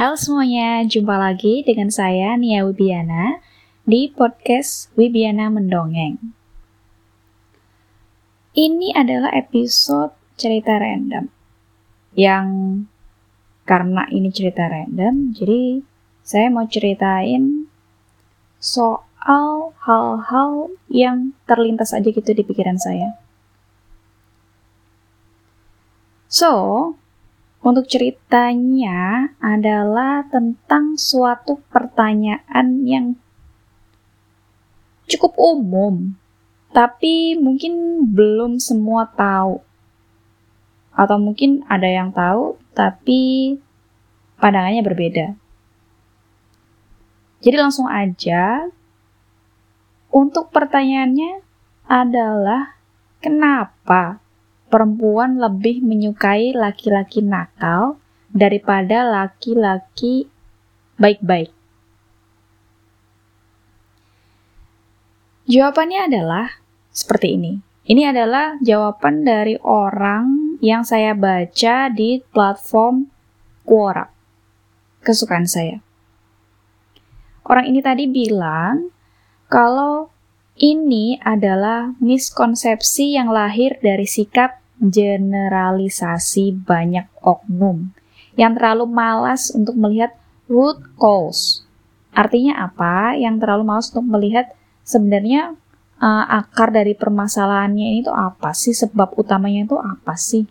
Halo semuanya, jumpa lagi dengan saya Nia Wibiana di podcast Wibiana Mendongeng. Ini adalah episode cerita random yang karena ini cerita random, jadi saya mau ceritain soal hal-hal yang terlintas aja gitu di pikiran saya. So, untuk ceritanya adalah tentang suatu pertanyaan yang cukup umum, tapi mungkin belum semua tahu. Atau mungkin ada yang tahu, tapi pandangannya berbeda. Jadi langsung aja, untuk pertanyaannya adalah kenapa perempuan lebih menyukai laki-laki nakal daripada laki-laki baik-baik? Jawabannya adalah seperti ini. Ini adalah jawaban dari orang yang saya baca di platform Quora. Kesukaan saya. Orang ini tadi bilang kalau ini adalah miskonsepsi yang lahir dari sikap generalisasi banyak oknum yang terlalu malas untuk melihat root cause. Artinya apa? Yang terlalu malas untuk melihat sebenarnya uh, akar dari permasalahannya ini tuh apa sih? Sebab utamanya itu apa sih?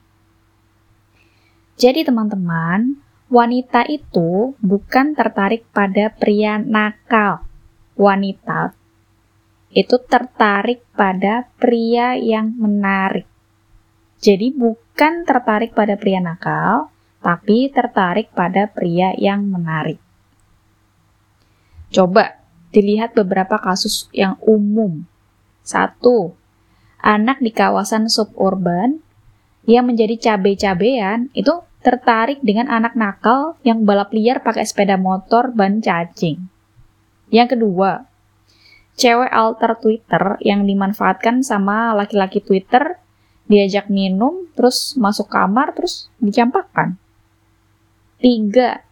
Jadi teman-teman, wanita itu bukan tertarik pada pria nakal. Wanita itu tertarik pada pria yang menarik. Jadi bukan tertarik pada pria nakal, tapi tertarik pada pria yang menarik. Coba dilihat beberapa kasus yang umum. Satu, anak di kawasan suburban yang menjadi cabe-cabean itu tertarik dengan anak nakal yang balap liar pakai sepeda motor ban cacing. Yang kedua, cewek alter Twitter yang dimanfaatkan sama laki-laki Twitter diajak minum, terus masuk kamar, terus dicampakkan. Tiga,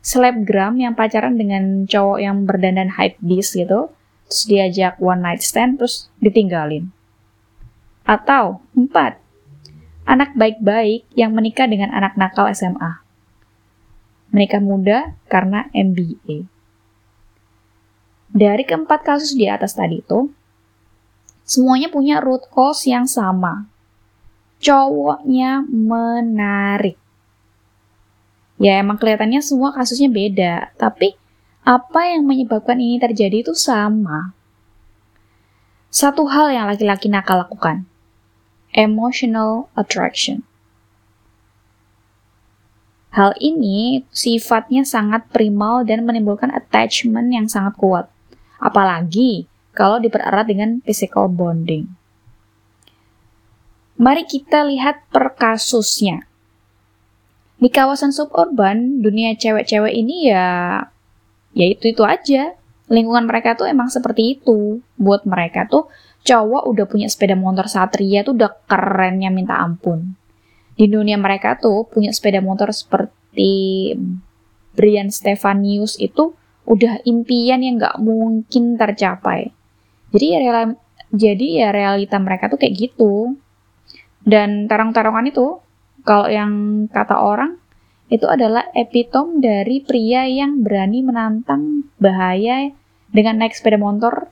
selebgram yang pacaran dengan cowok yang berdandan hype beast gitu, terus diajak one night stand, terus ditinggalin. Atau empat, anak baik-baik yang menikah dengan anak nakal SMA. Menikah muda karena MBA. Dari keempat kasus di atas tadi itu, semuanya punya root cause yang sama, cowoknya menarik. Ya emang kelihatannya semua kasusnya beda, tapi apa yang menyebabkan ini terjadi itu sama. Satu hal yang laki-laki nakal lakukan, emotional attraction. Hal ini sifatnya sangat primal dan menimbulkan attachment yang sangat kuat. Apalagi kalau dipererat dengan physical bonding. Mari kita lihat per kasusnya. Di kawasan suburban, dunia cewek-cewek ini ya ya itu-itu aja. Lingkungan mereka tuh emang seperti itu. Buat mereka tuh cowok udah punya sepeda motor Satria tuh udah kerennya minta ampun. Di dunia mereka tuh punya sepeda motor seperti Brian Stefanius itu udah impian yang nggak mungkin tercapai. Jadi ya jadi ya realita mereka tuh kayak gitu. Dan tarong-tarongan itu, kalau yang kata orang, itu adalah epitom dari pria yang berani menantang bahaya dengan naik sepeda motor.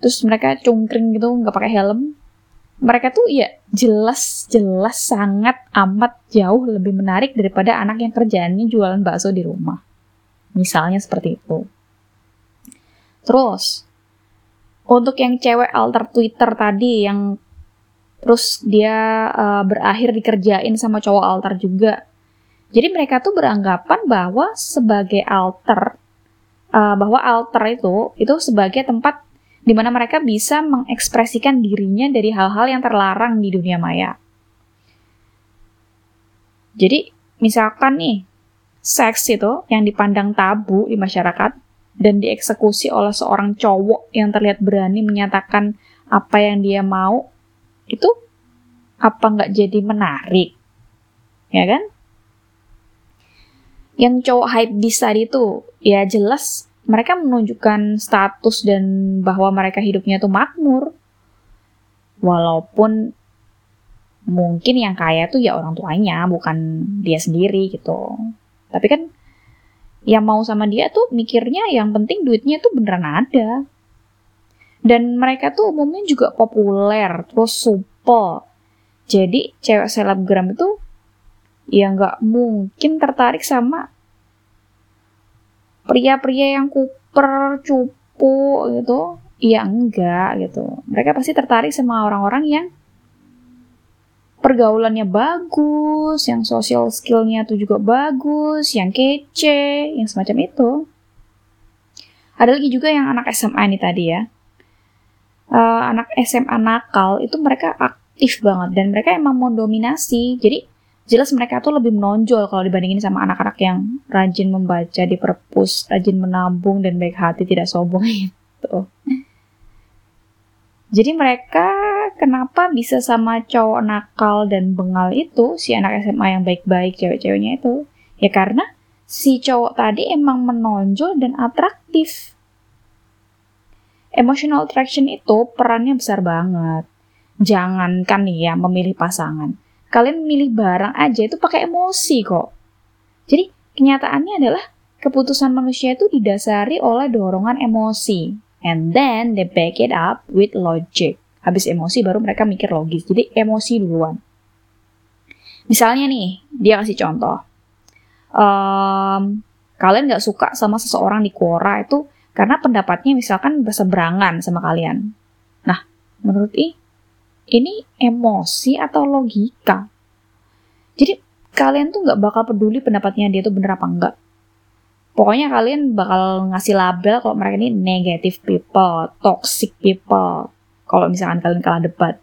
Terus mereka cungkring gitu, nggak pakai helm. Mereka tuh ya jelas, jelas sangat amat jauh lebih menarik daripada anak yang kerjaannya jualan bakso di rumah. Misalnya seperti itu. Terus, untuk yang cewek alter Twitter tadi yang terus dia uh, berakhir dikerjain sama cowok altar juga. Jadi mereka tuh beranggapan bahwa sebagai altar, uh, bahwa altar itu itu sebagai tempat di mana mereka bisa mengekspresikan dirinya dari hal-hal yang terlarang di dunia maya. Jadi misalkan nih seks itu yang dipandang tabu di masyarakat dan dieksekusi oleh seorang cowok yang terlihat berani menyatakan apa yang dia mau itu apa nggak jadi menarik? Ya kan? yang cowok hype bisa tadi tuh ya jelas mereka menunjukkan status dan bahwa mereka hidupnya tuh makmur walaupun mungkin yang kaya tuh ya orang tuanya bukan dia sendiri gitu tapi kan yang mau sama dia tuh mikirnya yang penting duitnya tuh beneran ada dan mereka tuh umumnya juga populer terus supel jadi cewek selebgram itu ya nggak mungkin tertarik sama pria-pria yang kuper cupu gitu ya enggak gitu mereka pasti tertarik sama orang-orang yang pergaulannya bagus, yang social skillnya tuh juga bagus, yang kece, yang semacam itu. Ada lagi juga yang anak SMA nih tadi ya. Uh, anak SMA nakal itu mereka aktif banget dan mereka emang mau dominasi. Jadi jelas mereka tuh lebih menonjol kalau dibandingin sama anak-anak yang rajin membaca di perpus, rajin menabung dan baik hati tidak sombong gitu. Jadi mereka kenapa bisa sama cowok nakal dan bengal itu, si anak SMA yang baik-baik cewek-ceweknya itu? Ya karena si cowok tadi emang menonjol dan atraktif. Emotional attraction itu perannya besar banget. Jangankan nih ya memilih pasangan. Kalian memilih barang aja itu pakai emosi kok. Jadi kenyataannya adalah keputusan manusia itu didasari oleh dorongan emosi and then they back it up with logic. Habis emosi baru mereka mikir logis. Jadi emosi duluan. Misalnya nih, dia kasih contoh. Um, kalian gak suka sama seseorang di Quora itu karena pendapatnya misalkan berseberangan sama kalian. Nah, menurut I, ini emosi atau logika? Jadi kalian tuh gak bakal peduli pendapatnya dia tuh bener apa enggak pokoknya kalian bakal ngasih label kalau mereka ini negative people, toxic people. Kalau misalkan kalian kalah debat.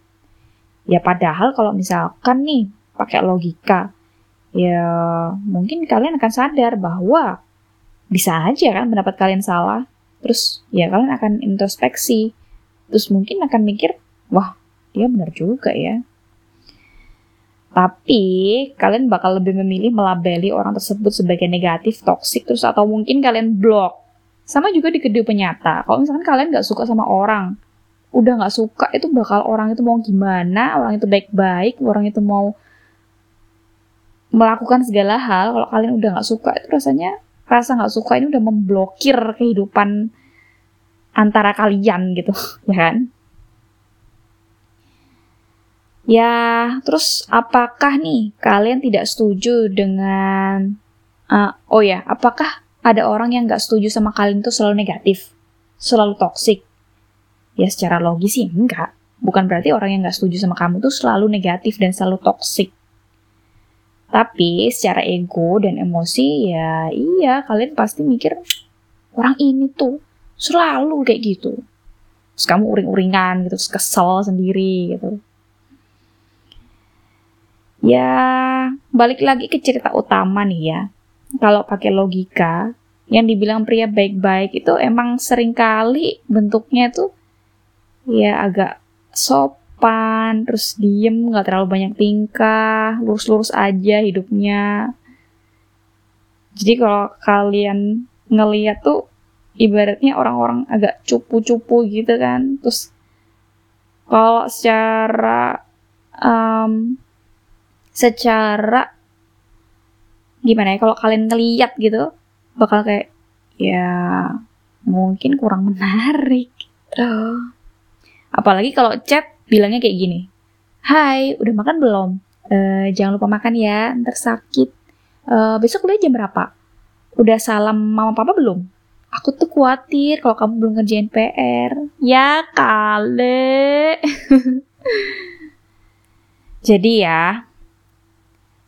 Ya padahal kalau misalkan nih pakai logika, ya mungkin kalian akan sadar bahwa bisa aja kan pendapat kalian salah. Terus ya kalian akan introspeksi. Terus mungkin akan mikir, wah dia benar juga ya. Tapi kalian bakal lebih memilih melabeli orang tersebut sebagai negatif, toksik, terus atau mungkin kalian blok. Sama juga di kehidupan nyata. Kalau misalkan kalian nggak suka sama orang, udah nggak suka itu bakal orang itu mau gimana, orang itu baik-baik, orang itu mau melakukan segala hal. Kalau kalian udah nggak suka itu rasanya rasa nggak suka ini udah memblokir kehidupan antara kalian gitu, ya kan? Ya, terus apakah nih kalian tidak setuju dengan uh, oh ya, apakah ada orang yang nggak setuju sama kalian itu selalu negatif, selalu toksik? Ya secara logis sih enggak. Bukan berarti orang yang nggak setuju sama kamu tuh selalu negatif dan selalu toksik. Tapi secara ego dan emosi ya iya kalian pasti mikir orang ini tuh selalu kayak gitu. Terus kamu uring-uringan gitu, terus kesel sendiri gitu. Ya, balik lagi ke cerita utama nih ya. Kalau pakai logika, yang dibilang pria baik-baik itu emang sering kali bentuknya tuh ya agak sopan, terus diem, nggak terlalu banyak tingkah, lurus-lurus aja hidupnya. Jadi kalau kalian ngeliat tuh ibaratnya orang-orang agak cupu-cupu gitu kan, terus kalau secara um, secara gimana ya kalau kalian ngeliat gitu bakal kayak ya mungkin kurang menarik gitu. Apalagi kalau chat bilangnya kayak gini. Hai, udah makan belum? Uh, jangan lupa makan ya, ntar sakit. Uh, besok kuliah jam berapa? Udah salam mama papa belum? Aku tuh khawatir kalau kamu belum ngerjain PR. Ya kale. Jadi ya,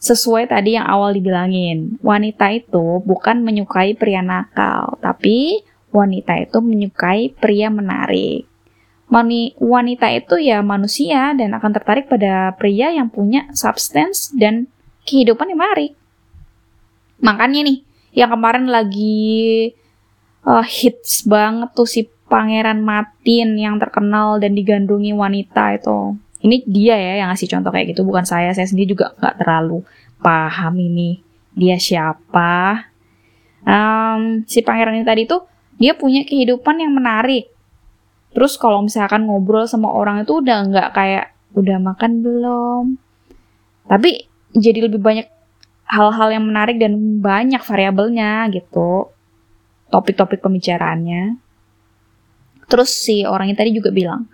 Sesuai tadi yang awal dibilangin, wanita itu bukan menyukai pria nakal, tapi wanita itu menyukai pria menarik. Mani, wanita itu ya manusia dan akan tertarik pada pria yang punya substance dan kehidupan yang menarik. Makanya nih, yang kemarin lagi uh, hits banget tuh si Pangeran Matin yang terkenal dan digandrungi wanita itu ini dia ya yang ngasih contoh kayak gitu bukan saya saya sendiri juga nggak terlalu paham ini dia siapa Um, si pangeran ini tadi tuh dia punya kehidupan yang menarik. Terus kalau misalkan ngobrol sama orang itu udah nggak kayak udah makan belum. Tapi jadi lebih banyak hal-hal yang menarik dan banyak variabelnya gitu. Topik-topik pembicaraannya. Terus si orang ini tadi juga bilang,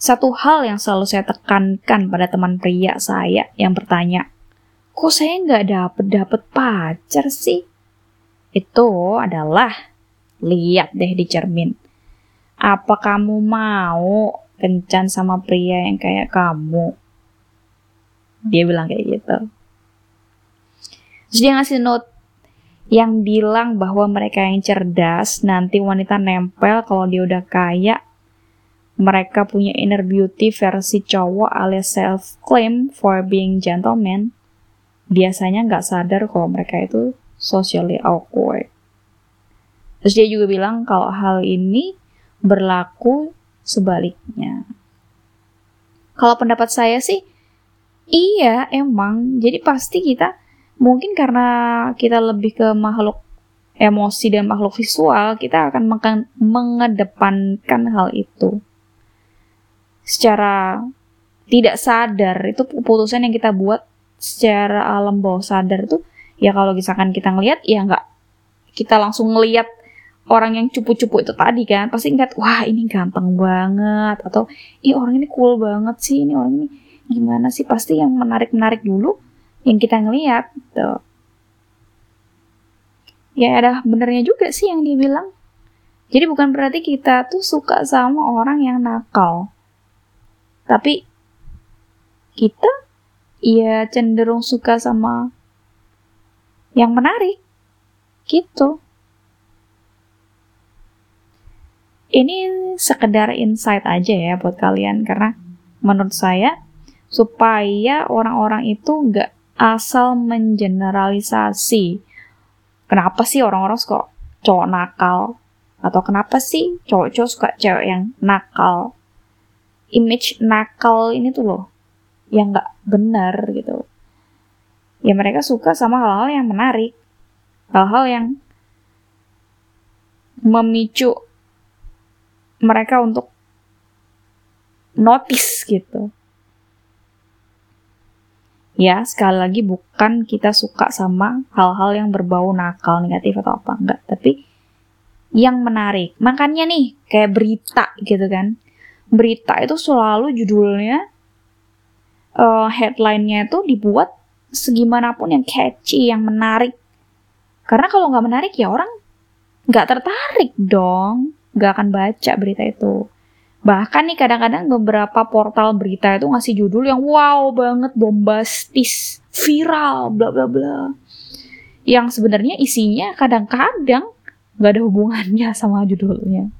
satu hal yang selalu saya tekankan pada teman pria saya yang bertanya, kok saya nggak dapet dapet pacar sih? Itu adalah lihat deh di cermin. Apa kamu mau kencan sama pria yang kayak kamu? Dia bilang kayak gitu. Terus dia ngasih note yang bilang bahwa mereka yang cerdas nanti wanita nempel kalau dia udah kaya mereka punya inner beauty versi cowok alias self claim for being gentleman biasanya nggak sadar kalau mereka itu socially awkward terus dia juga bilang kalau hal ini berlaku sebaliknya kalau pendapat saya sih iya emang jadi pasti kita mungkin karena kita lebih ke makhluk emosi dan makhluk visual, kita akan mengedepankan hal itu. Secara tidak sadar, itu keputusan yang kita buat secara alam bawah sadar itu, ya kalau misalkan kita ngelihat, ya nggak kita langsung ngelihat orang yang cupu-cupu itu tadi kan, pasti ingat, wah ini ganteng banget, atau ih orang ini cool banget sih, ini orang ini gimana sih, pasti yang menarik-menarik dulu, yang kita ngeliat tuh ya ada benernya juga sih yang dia bilang. Jadi bukan berarti kita tuh suka sama orang yang nakal. Tapi kita ya cenderung suka sama yang menarik gitu ini sekedar insight aja ya buat kalian karena menurut saya supaya orang-orang itu nggak asal mengeneralisasi. Kenapa sih orang-orang suka cowok nakal? Atau kenapa sih cowok-cowok suka cewek yang nakal? Image nakal ini tuh loh, yang nggak benar gitu. Ya mereka suka sama hal-hal yang menarik. Hal-hal yang memicu mereka untuk notice gitu. Ya, sekali lagi bukan kita suka sama hal-hal yang berbau nakal, negatif atau apa enggak, tapi yang menarik. Makanya nih, kayak berita gitu kan. Berita itu selalu judulnya uh, headline-nya itu dibuat segimanapun yang catchy, yang menarik. Karena kalau nggak menarik ya orang nggak tertarik dong, nggak akan baca berita itu. Bahkan nih kadang-kadang beberapa portal berita itu ngasih judul yang wow banget, bombastis, viral, bla bla bla. Yang sebenarnya isinya kadang-kadang nggak ada hubungannya sama judulnya.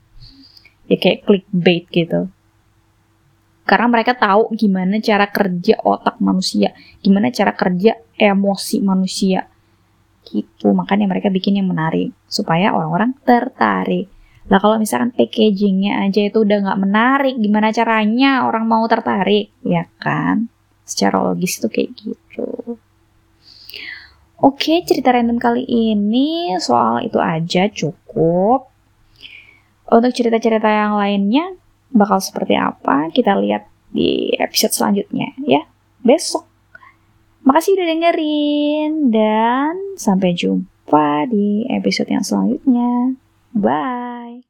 Ya kayak clickbait gitu. Karena mereka tahu gimana cara kerja otak manusia, gimana cara kerja emosi manusia. Gitu, makanya mereka bikin yang menarik supaya orang-orang tertarik. Lah kalau misalkan packagingnya aja itu udah nggak menarik, gimana caranya orang mau tertarik, ya kan? Secara logis itu kayak gitu. Oke, cerita random kali ini soal itu aja cukup. Untuk cerita-cerita yang lainnya bakal seperti apa, kita lihat di episode selanjutnya ya. Besok. Makasih udah dengerin dan sampai jumpa di episode yang selanjutnya. Bye.